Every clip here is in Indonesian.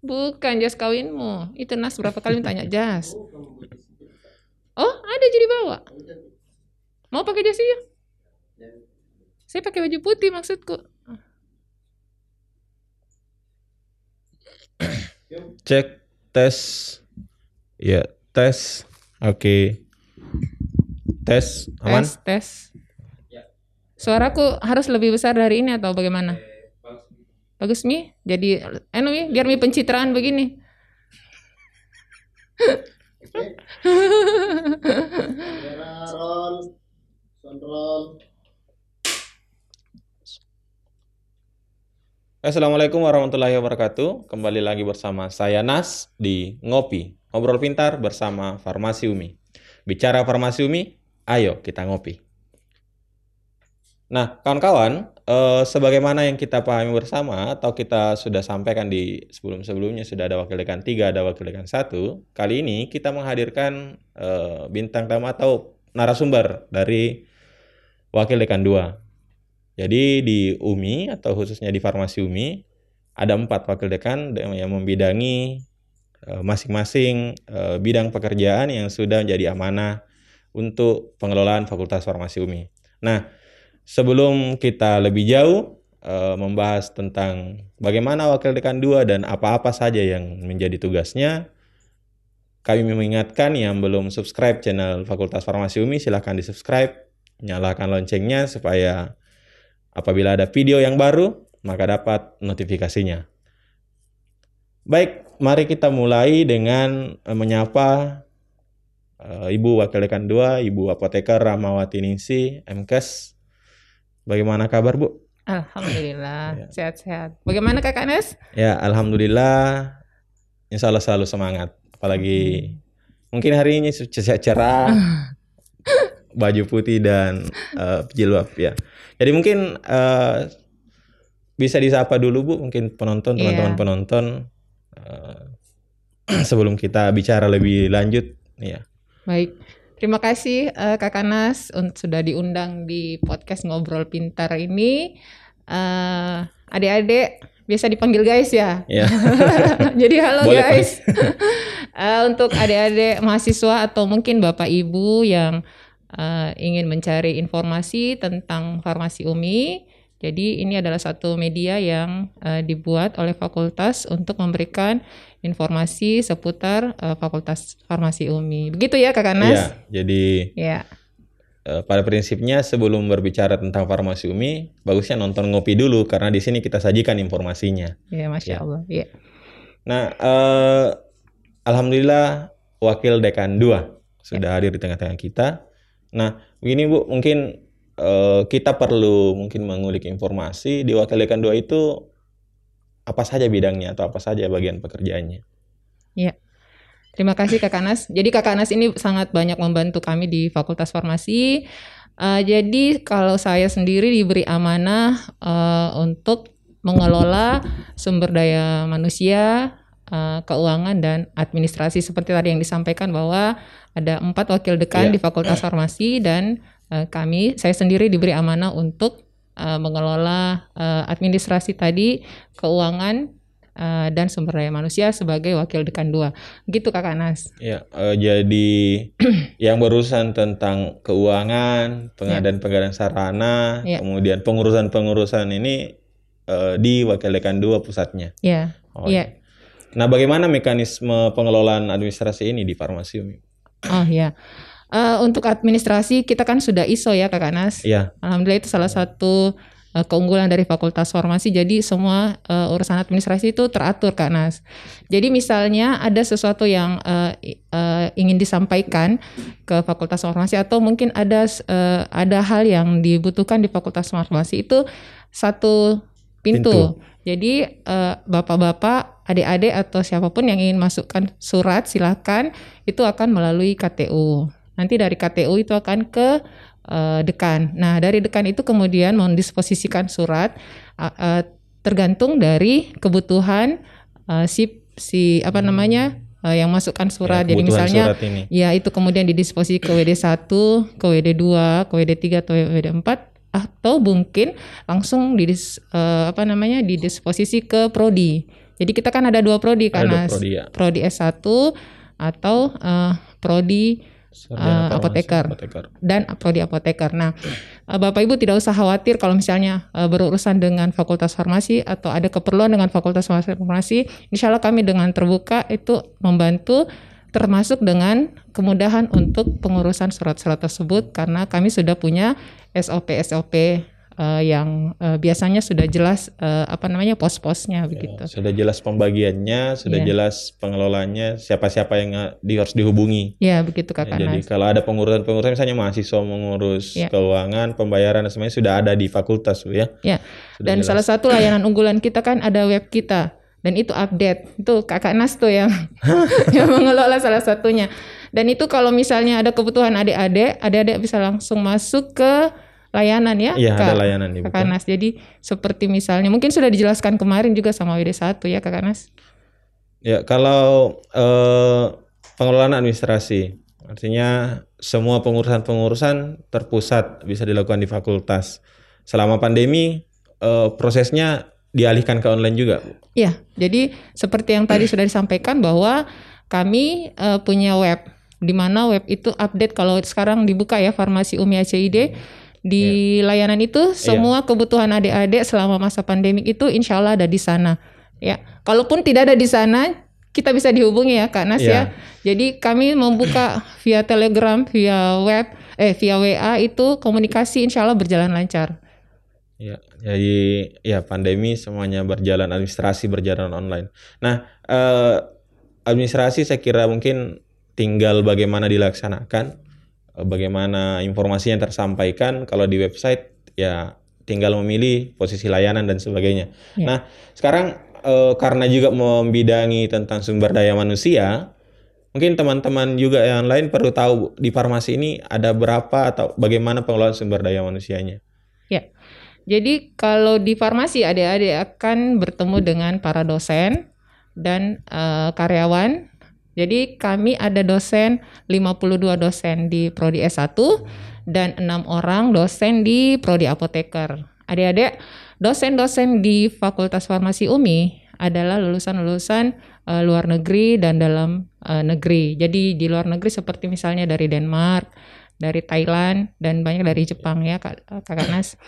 Bukan jas kawinmu. Itu Nas berapa kali tanya jas. Oh, ada jadi bawa. Mau pakai jas iya? Saya pakai baju putih maksudku. Cek tes. Ya, tes. Oke. Tes aman? Tes, tes. Suaraku harus lebih besar dari ini atau bagaimana? Bagus Mi? Jadi anu Mi, biar Mi pencitraan begini. Roll, roll. Assalamualaikum warahmatullahi wabarakatuh. Kembali lagi bersama saya Nas di Ngopi. Ngobrol pintar bersama Farmasi Umi. Bicara Farmasi Umi, ayo kita ngopi. Nah, kawan-kawan, eh, sebagaimana yang kita pahami bersama atau kita sudah sampaikan di sebelum-sebelumnya sudah ada wakil dekan 3, ada wakil dekan 1. Kali ini kita menghadirkan eh, bintang tamu atau narasumber dari wakil dekan 2. Jadi di UMI atau khususnya di Farmasi UMI ada empat wakil dekan yang membidangi eh, masing-masing eh, bidang pekerjaan yang sudah menjadi amanah untuk pengelolaan Fakultas Farmasi UMI. Nah, sebelum kita lebih jauh eh, membahas tentang bagaimana wakil dekan 2 dan apa-apa saja yang menjadi tugasnya, kami mengingatkan yang belum subscribe channel Fakultas Farmasi UMI silahkan di subscribe, nyalakan loncengnya supaya apabila ada video yang baru maka dapat notifikasinya. Baik, mari kita mulai dengan eh, menyapa eh, Ibu Wakil Dekan 2, Ibu Apoteker Ramawati Ningsi, MKes. Bagaimana kabar, Bu? Ya. Alhamdulillah, sehat-sehat. Bagaimana Kakak Nes? Ya, alhamdulillah. Insya Allah selalu semangat. Apalagi mungkin hari ini cerah, cerah baju putih dan eh, jilbab ya. Jadi mungkin eh, bisa disapa dulu Bu, mungkin penonton, Iya. teman-teman penonton eh, sebelum kita bicara lebih lanjut. Ya, Baik. Terima kasih eh, Kakak Nas un- sudah diundang di podcast Ngobrol Pintar ini. Eh, adik-adik biasa dipanggil guys ya. ya, Jadi halo Boleh, guys. Eh, untuk adik-adik mahasiswa atau mungkin Bapak Ibu yang eh, ingin mencari informasi tentang farmasi UMI. Jadi ini adalah satu media yang eh, dibuat oleh fakultas untuk memberikan informasi seputar eh, Fakultas Farmasi UMI. Begitu ya Kakak ya. Nas? Jadi Ya. eh, pada prinsipnya sebelum berbicara tentang farmasi umi, bagusnya nonton ngopi dulu karena di sini kita sajikan informasinya. Ya, Masya Ya. Allah. Ya. Nah, eh, alhamdulillah wakil dekan 2 sudah hadir di tengah-tengah kita. Nah, begini Bu, mungkin eh, kita perlu mungkin mengulik informasi di wakil dekan 2 itu apa saja bidangnya atau apa saja bagian pekerjaannya. Terima kasih Kakak Nas. Jadi Kakak Nas ini sangat banyak membantu kami di Fakultas Farmasi. Eh, jadi kalau saya sendiri diberi amanah eh, untuk mengelola sumber daya manusia, eh, keuangan dan administrasi seperti tadi yang disampaikan bahwa ada empat wakil dekan Iya. di Fakultas Farmasi dan eh, kami saya sendiri diberi amanah untuk eh, mengelola eh, administrasi tadi, keuangan eh, dan sumber daya manusia sebagai wakil dekan dua. Gitu Kakak Nas. Ya, eh, jadi yang berurusan tentang keuangan, pengadaan-pengadaan sarana, Ya. kemudian pengurusan-pengurusan ini eh, di wakil dekan 2 pusatnya. Ya, Oh, iya. Nah, bagaimana mekanisme pengelolaan administrasi ini di farmasi Umi? Oh ya. Eh, untuk administrasi kita kan sudah ISO ya Kakak Nas. Iya, Alhamdulillah itu salah satu eh, keunggulan dari Fakultas Farmasi. Jadi semua eh, urusan administrasi itu teratur Kak Nas. Jadi misalnya ada sesuatu yang i- eh, ingin disampaikan ke Fakultas Farmasi atau mungkin ada eh, ada hal yang dibutuhkan di Fakultas Farmasi itu satu pintu. Pintu. Jadi eh, bapak-bapak, adik-adik atau siapa pun yang ingin masukkan surat silakan itu akan melalui KTU. Nanti dari KTU itu akan ke eh, dekan. Nah, dari dekan itu kemudian mendisposisikan surat eh, eh, tergantung dari kebutuhan eh, si si apa namanya eh, yang masukkan surat. ya, Jadi misalnya surat ini. Ya, itu kemudian didisposisi ke WD1, ke WD2, ke WD3 atau WD4 atau mungkin langsung di uh, apa namanya didisposisi ke prodi. Jadi kita kan ada dua prodi kan, Ada prodi ya. prodi S1 atau uh, prodi Uh, apoteker. apoteker. dan prodi apoteker. Nah, uh, Bapak Ibu tidak usah khawatir kalau misalnya uh, berurusan dengan Fakultas Farmasi atau ada keperluan dengan Fakultas Farmasi, insya Allah kami dengan terbuka itu membantu termasuk dengan kemudahan untuk pengurusan surat-surat tersebut karena kami sudah punya SOP-SOP uh, yang uh, biasanya sudah jelas uh, apa namanya pos-posnya begitu. Sudah jelas pembagiannya, sudah Iya. jelas pengelolanya, siapa-siapa yang di, harus dihubungi. Ya, begitu Kak Ya, jadi Nas. kalau ada pengurusan-pengurusan misalnya mahasiswa mengurus Ya. keuangan, pembayaran dan semuanya sudah ada di fakultas Bu, ya. Ya. Sudah Dan jelas. salah satu layanan unggulan kita kan ada web kita dan itu update. Itu Kakak Nas tuh yang yang mengelola salah satunya. Dan itu kalau misalnya ada kebutuhan adik-adik, adik-adik bisa langsung masuk ke layanan ya, Iya, Kak. ada layanan di Kakak Nas. Jadi seperti misalnya mungkin sudah dijelaskan kemarin juga sama WD1 ya Kakak Nas. Ya, kalau eh, pengelolaan administrasi, artinya semua pengurusan-pengurusan terpusat bisa dilakukan di fakultas. Selama pandemi, eh, prosesnya dialihkan ke online juga. Bu. Ya, jadi seperti yang tadi sudah disampaikan bahwa kami eh, punya web di mana web itu update kalau sekarang dibuka ya Farmasi Umi ACID di layanan itu semua kebutuhan adik-adik selama masa pandemik itu insya Allah ada di sana. Ya, kalaupun tidak ada di sana kita bisa dihubungi ya Kak Nas Iya. ya. Jadi kami membuka via Telegram, via web, eh via WA itu komunikasi insya Allah berjalan lancar. Ya, jadi ya pandemi semuanya berjalan administrasi berjalan online. Nah, eh, administrasi saya kira mungkin tinggal bagaimana dilaksanakan, bagaimana informasi yang tersampaikan. Kalau di website ya tinggal memilih posisi layanan dan sebagainya. Ya. Nah, sekarang eh, karena juga membidangi tentang sumber daya manusia, mungkin teman-teman juga yang lain perlu tahu di farmasi ini ada berapa atau bagaimana pengelolaan sumber daya manusianya. Ya. Jadi kalau di farmasi adik-adik akan bertemu dengan para dosen dan eh, karyawan. Jadi kami ada dosen 52 dosen di prodi S1 dan enam orang dosen di prodi apoteker. Adik-adik, dosen-dosen di Fakultas Farmasi UMI adalah lulusan-lulusan eh, luar negeri dan dalam eh, negeri. Jadi di luar negeri seperti misalnya dari Denmark, dari Thailand dan banyak dari Jepang ya Kak, Kakak Nas.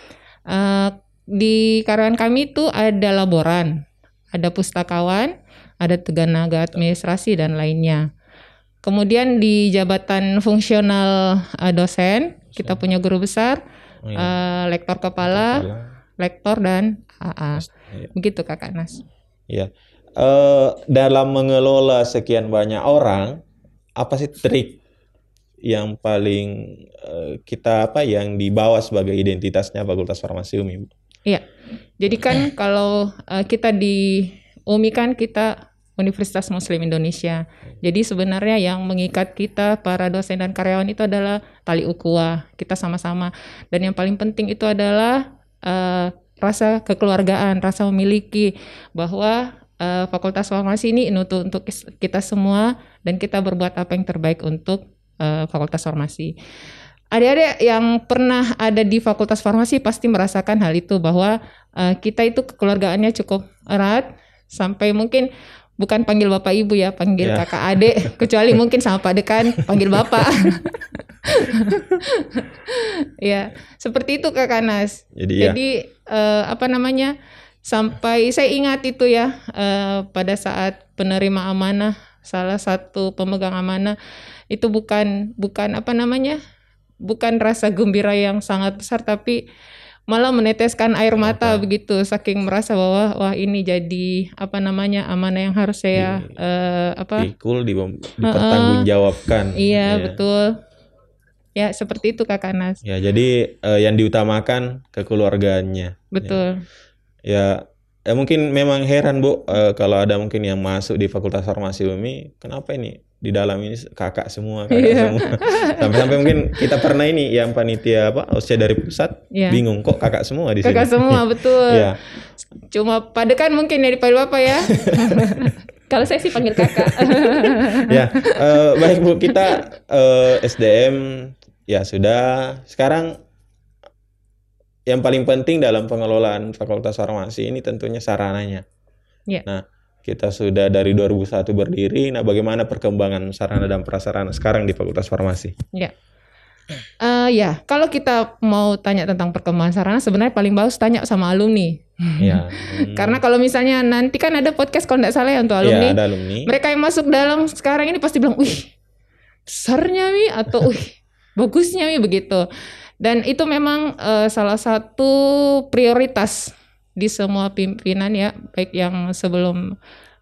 Eh, di karyawan kami itu ada laboran, ada pustakawan, ada tenaga administrasi dan lainnya. Kemudian di jabatan fungsional eh, dosen kita punya guru besar, Oh, iya. eh, lektor kepala, Kepala. lektor dan AA. Iya. Begitu Kakak Nas. Iya. Eh, dalam mengelola sekian banyak orang, apa sih trik yang paling eh, kita apa yang dibawa sebagai identitasnya Fakultas Farmasi UMI? Bu? Iya. Jadi kan kalau eh, kita di UMI kan kita Universitas Muslim Indonesia. Jadi sebenarnya yang mengikat kita para dosen dan karyawan itu adalah tali ukhuwah. Kita sama-sama. Dan yang paling penting itu adalah eh, rasa kekeluargaan, rasa memiliki bahwa eh, Fakultas Farmasi ini untuk untuk kita semua dan kita berbuat apa yang terbaik untuk eh, Fakultas Farmasi. Adik-adik yang pernah ada di Fakultas Farmasi pasti merasakan hal itu bahwa eh, kita itu kekeluargaannya cukup erat sampai mungkin bukan panggil bapak ibu ya, panggil Ya. kakak adik, kecuali mungkin sama Pak Dekan panggil bapak. ya, seperti itu Kakak Nas. Jadi ya, Jadi eh, apa namanya? Sampai saya ingat itu ya eh, pada saat penerima amanah salah satu pemegang amanah itu bukan bukan apa namanya? bukan rasa gembira yang sangat besar tapi malah meneteskan air mata Mata. begitu saking merasa bahwa wah ini jadi apa namanya amanah yang harus saya Di- eh, apa pikul di, dipertanggungjawabkan. iya Ya. betul ya seperti itu Kakak Nas Ya, jadi eh, yang diutamakan kekeluargaannya. betul Ya, ya mungkin memang heran Bu eh, kalau ada mungkin yang masuk di Fakultas Farmasi UMI, kenapa ini di dalam ini kakak semua, kakak Iya. semua. Sampai-sampai mungkin kita pernah ini yang panitia apa, usia dari pusat Iya. bingung kok kakak semua di sini. kakak semua betul Iya. cuma pada kan mungkin ya dipanggil bapak ya kalau saya sih panggil kakak ya, eh, baik Bu, kita eh, SDM ya sudah. Sekarang yang paling penting dalam pengelolaan Fakultas Farmasi ini tentunya sarananya. Ya. Nah, kita sudah dari 2001 berdiri. Nah, bagaimana perkembangan sarana dan prasarana sekarang di Fakultas Farmasi? Ya. Eh, ya, kalau kita mau tanya tentang perkembangan sarana, sebenarnya paling bagus tanya sama alumni. Ya. hmm. Karena kalau misalnya nanti kan ada podcast kalau nggak salah ya untuk ya, alumni, ada alumni. mereka yang masuk dalam sekarang ini pasti bilang, wih, besarnya mi atau wih, bagusnya mi begitu. Dan itu memang eh, salah satu prioritas di semua pimpinan ya, baik yang sebelum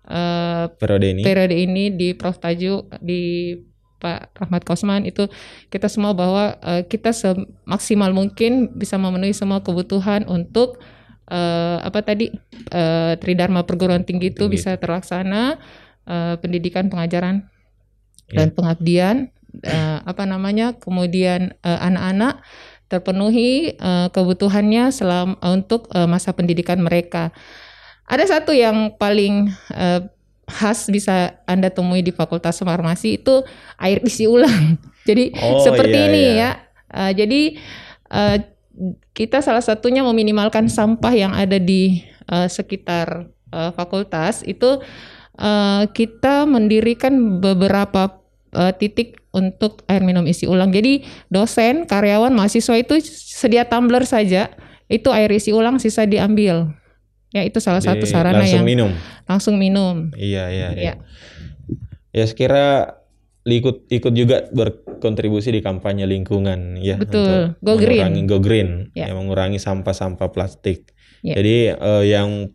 eh, periode ini. periode ini di Prof Tajuk di Pak Rahmat Kosman itu kita semua bahwa eh, kita semaksimal mungkin bisa memenuhi semua kebutuhan untuk eh, apa tadi eh, Tridharma perguruan tinggi itu Tinggi. bisa terlaksana eh, pendidikan pengajaran Ya. dan pengabdian eh, apa namanya kemudian anak-anak terpenuhi eh, kebutuhannya selama untuk eh, masa pendidikan mereka. Ada satu yang paling eh, khas bisa Anda temui di Fakultas Farmasi itu air isi ulang. Jadi Oh, seperti iya, ini iya. ya. Eh, jadi eh, kita salah satunya meminimalkan sampah yang ada di eh, sekitar eh, fakultas itu eh, kita mendirikan beberapa eh, titik untuk air minum isi ulang. Jadi dosen, karyawan, mahasiswa itu sedia tumbler saja, itu air isi ulang sisa diambil. Ya itu salah satu sarana langsung yang minum. langsung minum. Iya, iya, iya. Ya. Ya, sekira ikut ikut juga berkontribusi di kampanye lingkungan ya Betul. untuk Go green. go green Ya. yang mengurangi sampah-sampah plastik. Ya. Jadi eh, yang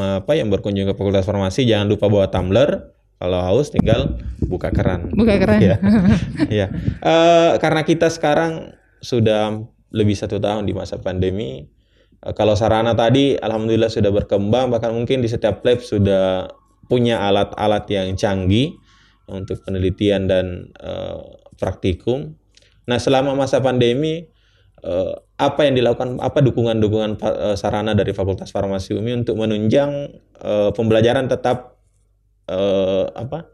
apa yang berkunjung ke Fakultas Farmasi jangan lupa bawa tumbler. Kalau haus tinggal buka keran. Buka keran. Iya. Iya. Eh, karena kita sekarang sudah lebih satu tahun di masa pandemi. eh, kalau sarana tadi, alhamdulillah sudah berkembang. Bahkan mungkin di setiap lab sudah punya alat-alat yang canggih untuk penelitian dan eh, praktikum. Nah, selama masa pandemi, eh, apa yang dilakukan? Apa dukungan-dukungan sarana dari Fakultas Farmasi UMI untuk menunjang eh, pembelajaran tetap eh, apa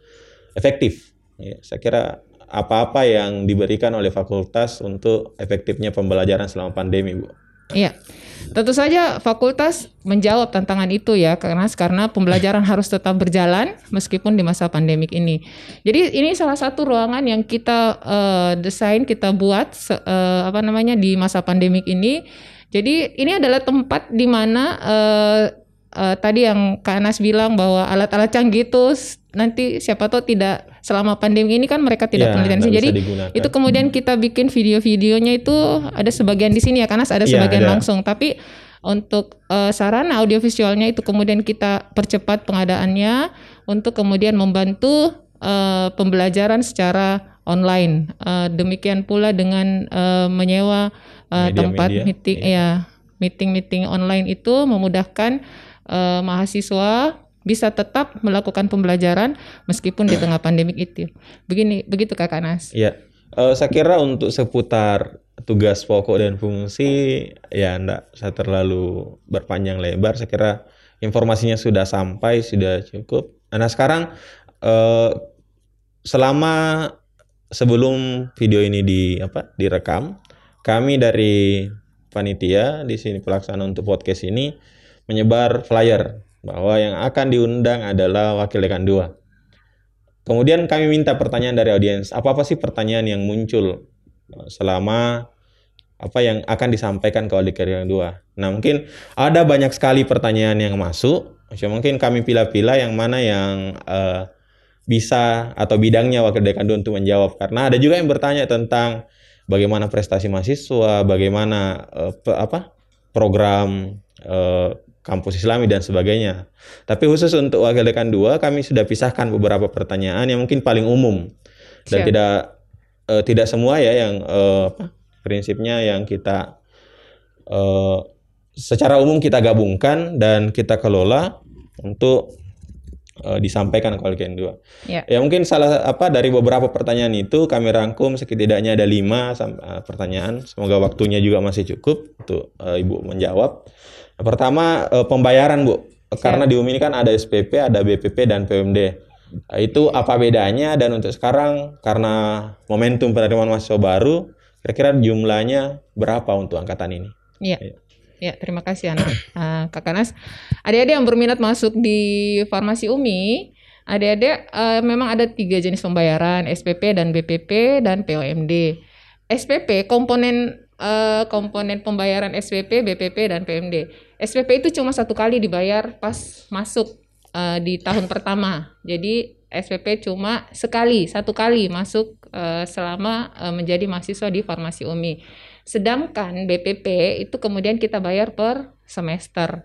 efektif? Ya, saya kira apa-apa yang diberikan oleh fakultas untuk efektifnya pembelajaran selama pandemi, Bu. Iya. Tentu saja fakultas menjawab tantangan itu ya karena karena pembelajaran harus tetap berjalan meskipun di masa pandemik ini. Jadi ini salah satu ruangan yang kita eh, desain kita buat eh, apa namanya di masa pandemik ini. Jadi ini adalah tempat di mana eh, eh, tadi yang Kak Anas bilang bahwa alat-alat canggih itu nanti siapa tahu tidak selama pandemi ini kan mereka tidak Ya, penelitian jadi digunakan. itu kemudian kita bikin video-videonya itu ada sebagian di sini ya karena ada Iya, sebagian ada. langsung. Tapi untuk eh, sarana audiovisualnya itu kemudian kita percepat pengadaannya untuk kemudian membantu eh, pembelajaran secara online. Eh, demikian pula dengan eh, menyewa eh, tempat Media-media, meeting ya meeting-meeting online itu memudahkan eh, mahasiswa bisa tetap melakukan pembelajaran meskipun di tengah pandemik itu begini begitu kakak Nas Ya, eh, saya kira untuk seputar tugas pokok dan fungsi ya enggak saya terlalu berpanjang lebar. Saya kira informasinya sudah sampai, sudah cukup. Nah, sekarang eh, selama sebelum video ini di apa direkam, kami dari panitia di sini pelaksana untuk podcast ini menyebar flyer bahwa yang akan diundang adalah wakil dekan 2. Kemudian kami minta pertanyaan dari audiens. Apa-apa sih pertanyaan yang muncul selama apa yang akan disampaikan ke Wakil Dekan 2. Nah, mungkin ada banyak sekali pertanyaan yang masuk. Mungkin kami pilih-pilih yang mana yang uh, bisa atau bidangnya Wakil Dekan 2 untuk menjawab. Karena ada juga yang bertanya tentang bagaimana prestasi mahasiswa, bagaimana uh, apa program uh, kampus Islami dan sebagainya. Tapi khusus untuk Wakil Dekan 2 kami sudah pisahkan beberapa pertanyaan yang mungkin paling umum dan Siap. tidak eh, tidak semua ya yang apa prinsipnya yang kita eh, secara umum kita gabungkan dan kita kelola untuk eh, disampaikan ke Wakil Dekan 2. ya Ya mungkin salah apa dari beberapa pertanyaan itu kami rangkum setidaknya ada lima eh, pertanyaan. Semoga waktunya juga masih cukup untuk eh, ibu menjawab. Yang pertama eh, pembayaran bu, karena di UMI ini kan ada SPP, ada BPP dan PMD. Itu apa bedanya dan untuk sekarang karena momentum penerimaan mahasiswa baru, kira-kira jumlahnya berapa untuk angkatan ini? Iya. Iya. Ya, terima kasih anak Ah, Kak Kanas. Adik-adik yang berminat masuk di farmasi UMI, adik-adik eh, memang ada tiga jenis pembayaran, SPP dan BPP dan POMD. SPP komponen eh, komponen pembayaran SPP, BPP dan PMD. SPP itu cuma satu kali dibayar pas masuk eh, di tahun pertama. Jadi SPP cuma sekali, satu kali masuk eh, selama eh, menjadi mahasiswa di farmasi UMI. Sedangkan BPP itu kemudian kita bayar per semester.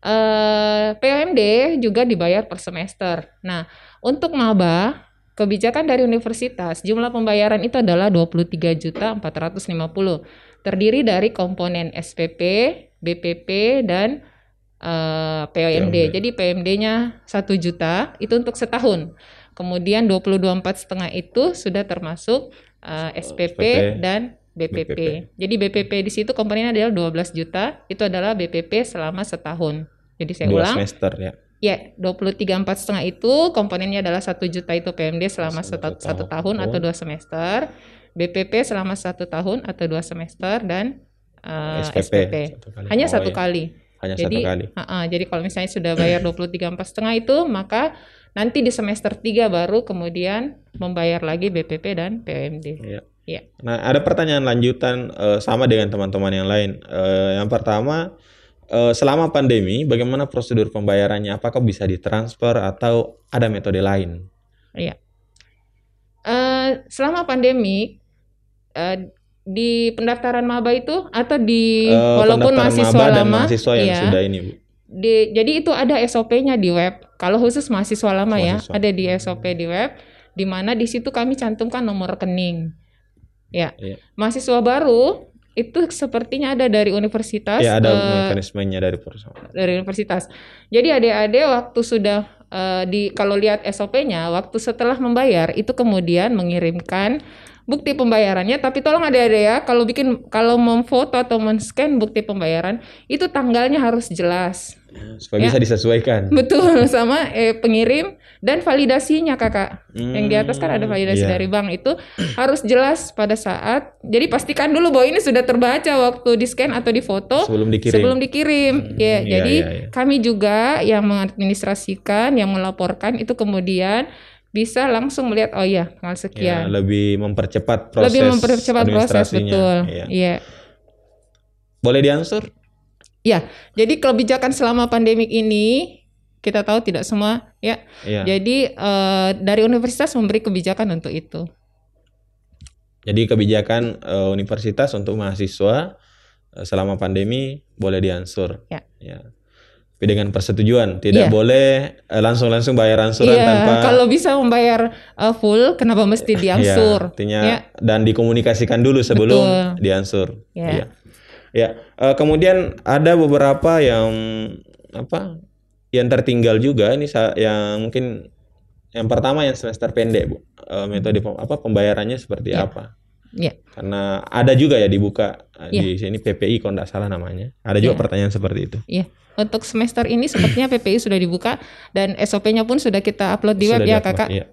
Eh, PMD juga dibayar per semester. Nah, untuk maba, kebijakan dari universitas, jumlah pembayaran itu adalah 23.450. Terdiri dari komponen SPP, BPP dan eh, PMD. PMD. Jadi PMD-nya 1 juta itu untuk setahun. Kemudian 22,4 setengah itu sudah termasuk eh, SPP, SPP, dan BPP. BPP. Jadi BPP di situ komponennya adalah 12 juta, itu adalah BPP selama setahun. Jadi saya Dua ulang, semester ya. ya 23,4 setengah itu komponennya adalah 1 juta itu PMD selama satu, satu satu tahun tahun. atau dua semester, BPP selama satu tahun atau dua semester dan eh, SPP. SPP. Satu kali. Hanya Oh, satu iya. kali. Hanya Jadi, satu kali. Ha-ha, jadi kalau misalnya sudah bayar 23,4 setengah itu, maka nanti di semester 3 baru kemudian membayar lagi BPP dan PMD. Iya. Iya. Nah, ada pertanyaan lanjutan eh, sama dengan teman-teman yang lain. Eh, yang pertama, eh, selama pandemi, bagaimana prosedur pembayarannya? Apakah bisa ditransfer atau ada metode lain? Iya. Eh, selama pandemi eh, di pendaftaran maba itu atau di Eh, walaupun mahasiswa maba dan lama, mahasiswa yang iya, sudah ini, Bu. di- jadi itu ada SOP-nya di web. Kalau khusus mahasiswa lama ya, Mahasiswa. ada di SOP di web, di mana di situ kami cantumkan nomor rekening. Ya, Iya. mahasiswa baru itu sepertinya ada dari universitas. Ya, ada eh, mekanismenya dari perusahaan. dari universitas. Jadi adik-adik waktu sudah eh, di kalau lihat SOP-nya, waktu setelah membayar itu kemudian mengirimkan bukti pembayarannya. Tapi tolong adik-adik ya, kalau bikin kalau memfoto atau men-scan bukti pembayaran itu tanggalnya harus jelas. Supaya Ya. bisa disesuaikan. Betul sama eh, pengirim dan validasinya kakak. Yang di atas kan ada Hmm, validasi iya. dari bank itu harus jelas pada saat. Jadi pastikan dulu bahwa ini sudah terbaca waktu di scan atau di foto Sebelum dikirim. sebelum dikirim. Hmm, ya, iya, jadi iya, iya. kami juga yang mengadministrasikan, yang melaporkan itu kemudian bisa langsung melihat oh iya tanggal Ya, sekian. lebih mempercepat proses Lebih mempercepat proses betul. Iya. Iya. Boleh diansur? Ya, jadi kebijakan selama pandemik ini kita tahu tidak semua ya. Iya. Jadi eh, dari universitas memberi kebijakan untuk itu. Jadi kebijakan eh, universitas untuk mahasiswa eh, selama pandemi boleh diansur. Ya. Tapi dengan persetujuan, tidak Iya. boleh eh, langsung-langsung bayar ansuran Iya, tanpa kalau bisa membayar eh, full, kenapa mesti Ya, diangsur? artinya Ya. dan dikomunikasikan dulu sebelum Betul. diansur. Ya. Iya. Ya, eh, kemudian ada beberapa yang apa? Yang tertinggal juga ini yang mungkin yang pertama yang semester pendek, Bu. Eh, metode pem- apa pembayarannya seperti Ya. apa? Ya. Karena ada juga ya dibuka eh, Ya. di sini PPI kalau nggak salah namanya. Ada juga Ya. pertanyaan seperti itu. Iya. Untuk semester ini sepertinya PPI sudah dibuka dan SOP-nya pun sudah kita upload di web Sudah ya, di-upload, Kakak. iya.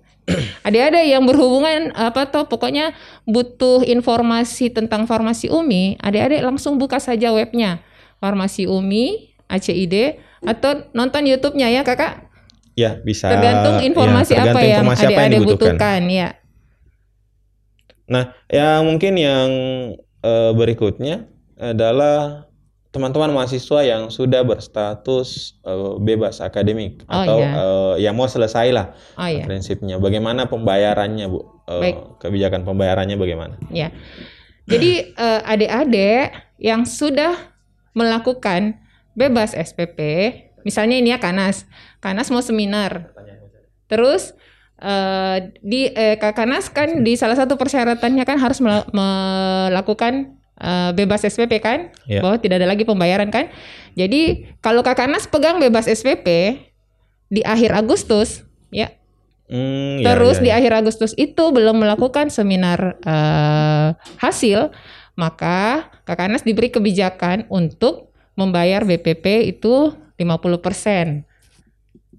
Ada-ada yang berhubungan apa tuh pokoknya butuh informasi tentang farmasi UMI, adik-adik langsung buka saja webnya. Farmasi UMI, ACID atau nonton YouTube-nya ya, Kakak. Ya, bisa Tergantung ya, informasi apa tergantung informasi apa yang adik-adik butuhkan, ya. Nah, yang mungkin yang eh, berikutnya adalah teman-teman mahasiswa yang sudah berstatus eh, bebas akademik Oh, atau iya. eh, yang mau selesai lah Oh ya. prinsipnya. Bagaimana pembayarannya, Bu? Baik. kebijakan pembayarannya bagaimana? Ya. Jadi eh, adik-adik yang sudah melakukan bebas SPP, misalnya ini ya Kanas. Kanas mau seminar. Terus eh, di eh, Kak Kanas kan di salah satu persyaratannya kan harus mela- melakukan eh, bebas SPP kan? Ya. Bahwa tidak ada lagi pembayaran kan? Jadi kalau Kak Kanas pegang bebas SPP di akhir Agustus, ya ya, Terus ya, di ya. akhir Agustus itu belum melakukan seminar eh, hasil, maka Kakanas diberi kebijakan untuk membayar BPP itu 50%.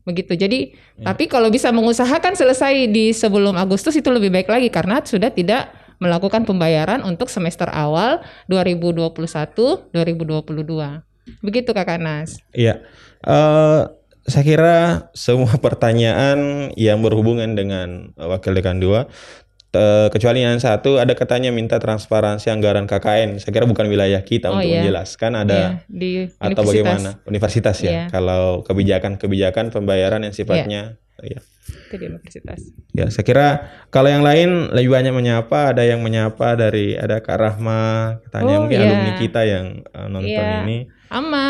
Begitu. Jadi, Ya. tapi kalau bisa mengusahakan selesai di sebelum Agustus itu lebih baik lagi karena sudah tidak melakukan pembayaran untuk semester awal 2021-2022. Begitu Kakak Nas. Iya. Eh, saya kira semua pertanyaan yang berhubungan dengan wakil dekan 2 eh, kecuali yang satu ada katanya minta transparansi anggaran KKN. Saya kira bukan wilayah kita Oh, untuk iya. menjelaskan ada Iya, di atau universitas. bagaimana universitas ya. Iya. Kalau kebijakan-kebijakan pembayaran yang sifatnya ya. Itu di universitas. Ya, saya kira kalau yang lain lebih banyak menyapa, ada yang menyapa dari ada Kak Rahma, katanya Oh, mungkin iya. alumni kita yang eh, nonton Iya. ini. Ama,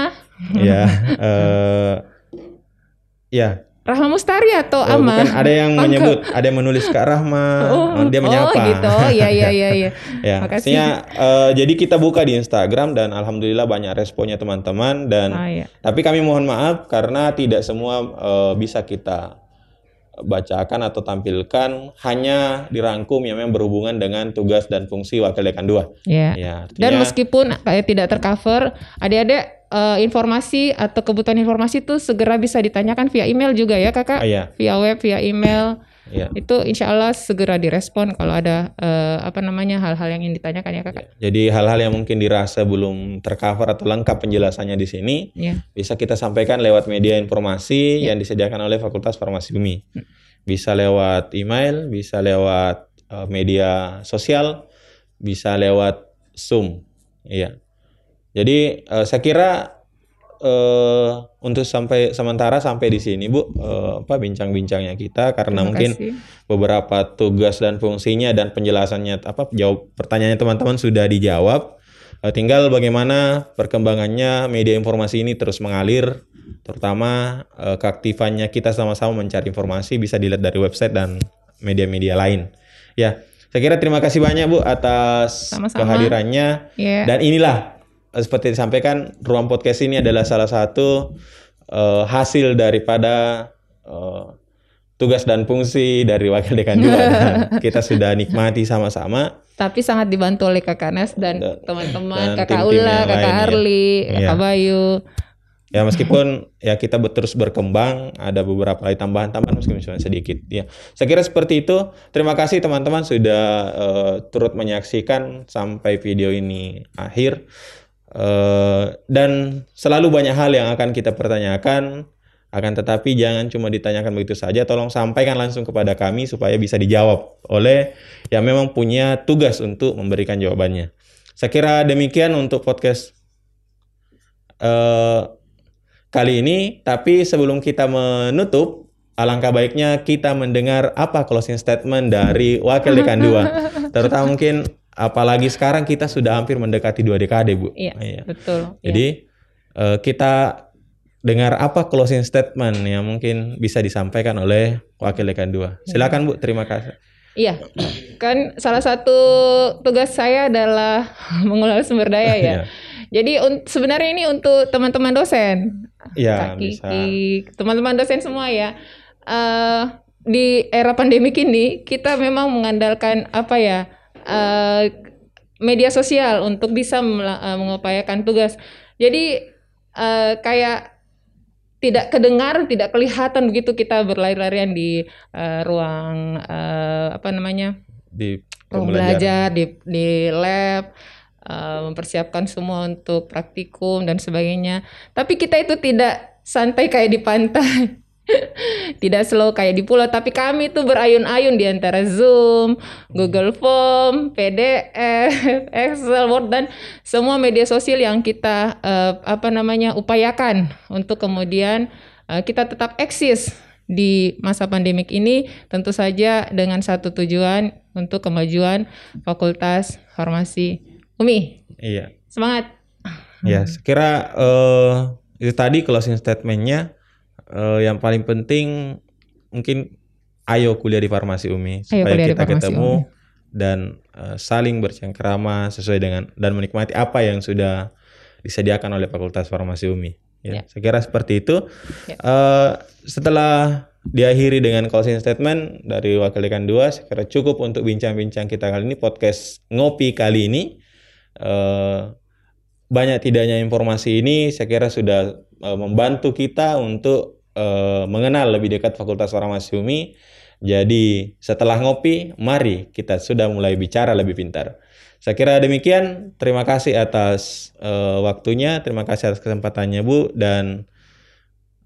Ya, eh ya, Rahma Mustari atau Oh, Ama? bukan ada yang menyebut, ada yang menulis Kak Rahma, oh, dia menyapa. Oh gitu, oh iya iya iya. iya. Ya, Makasih. artinya eh, jadi kita buka di Instagram dan alhamdulillah banyak responnya teman-teman dan Oh iya. tapi kami mohon maaf karena tidak semua eh, bisa kita bacakan atau tampilkan hanya dirangkum yang memang berhubungan dengan tugas dan fungsi wakil dekan 2. Iya. Ya, artinya Dan meskipun kayak tidak tercover, adik-adik eh, informasi atau kebutuhan informasi itu segera bisa ditanyakan via email juga ya kakak, Ah, iya, via web, via email. iya. Itu insya Allah segera direspon kalau ada eh, apa namanya hal-hal yang ingin ditanyakan ya kakak. Jadi hal-hal yang mungkin dirasa belum tercover atau lengkap penjelasannya di sini Ya. bisa kita sampaikan lewat media informasi yang disediakan oleh Fakultas Farmasi Bumi. Bisa lewat email, bisa lewat eh, media sosial, bisa lewat Zoom. Iya. Jadi eh, saya kira eh, untuk sampai sementara sampai di sini Bu eh, apa bincang-bincangnya kita karena mungkin beberapa tugas dan fungsinya dan penjelasannya apa jawab pertanyaannya teman-teman sudah dijawab. Eh, Tinggal bagaimana perkembangannya media informasi ini terus mengalir, terutama eh, keaktifannya kita sama-sama mencari informasi bisa dilihat dari website dan media-media lain. Ya, saya kira terima kasih banyak Bu atas Sama-sama. kehadirannya Ya. dan inilah seperti disampaikan ruang podcast ini adalah salah satu eh, hasil daripada eh, tugas dan fungsi dari wakil dekan dua dan kita sudah nikmati sama-sama Tapi sangat dibantu oleh kakak Nas dan teman-teman, kakak Ula, kakak lain, ya. Arli, Iya. kakak Bayu. ya meskipun ya kita terus berkembang ada beberapa lagi tambahan-tambahan meskipun cuma sedikit ya saya kira seperti itu terima kasih teman-teman sudah eh, turut menyaksikan sampai video ini akhir Eh, dan selalu banyak hal yang akan kita pertanyakan akan tetapi jangan cuma ditanyakan begitu saja tolong sampaikan langsung kepada kami supaya bisa dijawab oleh yang memang punya tugas untuk memberikan jawabannya saya kira demikian untuk podcast eh, kali ini. Tapi sebelum kita menutup, alangkah baiknya kita mendengar apa closing statement dari Wakil Dekan 2. Terutama mungkin apalagi sekarang kita sudah hampir mendekati dua dekade, Bu. Iya, betul. Iya. Jadi eh, kita dengar apa closing statement yang mungkin bisa disampaikan oleh Wakil Dekan 2. Silakan Bu, terima kasih. Iya, kan salah satu tugas saya adalah mengelola sumber daya ya. Iya. Jadi sebenarnya ini untuk teman-teman dosen, Iya. Kiki, teman-teman dosen semua ya. Eh, di era pandemik ini kita memang mengandalkan apa ya eh, media sosial untuk bisa eh, mengupayakan tugas. Jadi eh, kayak tidak kedengar, tidak kelihatan begitu kita berlari-larian di eh, ruang eh, apa namanya Di ruang belajar di di lab eh, mempersiapkan semua untuk praktikum dan sebagainya. Tapi kita itu tidak santai kayak di pantai. tidak slow kayak di pulau, tapi kami tuh berayun-ayun di antara Zoom, Google Form, PDF, Excel, Word dan semua media sosial yang kita eh, apa namanya upayakan untuk kemudian eh, kita tetap eksis di masa pandemik ini tentu saja dengan satu tujuan untuk kemajuan Fakultas Farmasi UMI. Iya. Semangat. Ya, saya kira eh, itu tadi closing statementnya eh, yang paling penting mungkin ayo kuliah di farmasi Umi Ayo supaya kita ketemu Umi. dan eh, saling bercengkerama sesuai dengan dan menikmati apa yang sudah disediakan oleh Fakultas Farmasi Umi. Ya, Ya. saya kira seperti itu. Ya. Eh, setelah diakhiri dengan closing statement dari Wakil Dekan 2, saya kira cukup untuk bincang-bincang kita kali ini podcast ngopi kali ini. Eh, banyak tidaknya informasi ini saya kira sudah membantu kita untuk eh, mengenal lebih dekat Fakultas Farmasi Umi Jadi setelah ngopi, mari kita sudah mulai bicara lebih pintar. Saya kira demikian. Terima kasih atas eh, waktunya, terima kasih atas kesempatannya Bu dan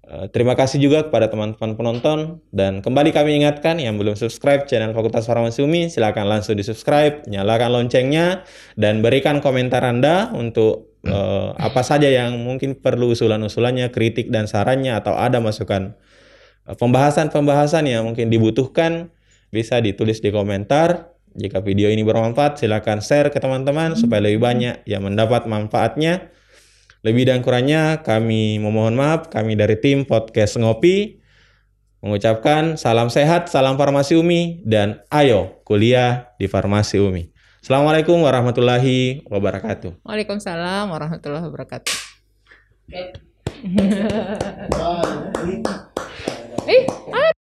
eh, terima kasih juga kepada teman-teman penonton dan kembali kami ingatkan yang belum subscribe channel Fakultas Farmasi Umi silakan langsung di subscribe, nyalakan loncengnya dan berikan komentar Anda untuk eh, apa saja yang mungkin perlu usulan-usulannya, kritik dan sarannya atau ada masukan eh, pembahasan-pembahasan yang mungkin dibutuhkan bisa ditulis di komentar. Jika video ini bermanfaat, silakan share ke teman-teman supaya lebih banyak yang mendapat manfaatnya. Lebih dan kurangnya kami memohon maaf, kami dari tim Podcast Ngopi mengucapkan salam sehat, salam farmasi Umi, dan ayo kuliah di farmasi Umi. Assalamualaikum warahmatullahi wabarakatuh. Waalaikumsalam warahmatullahi wabarakatuh. Bye. Eh,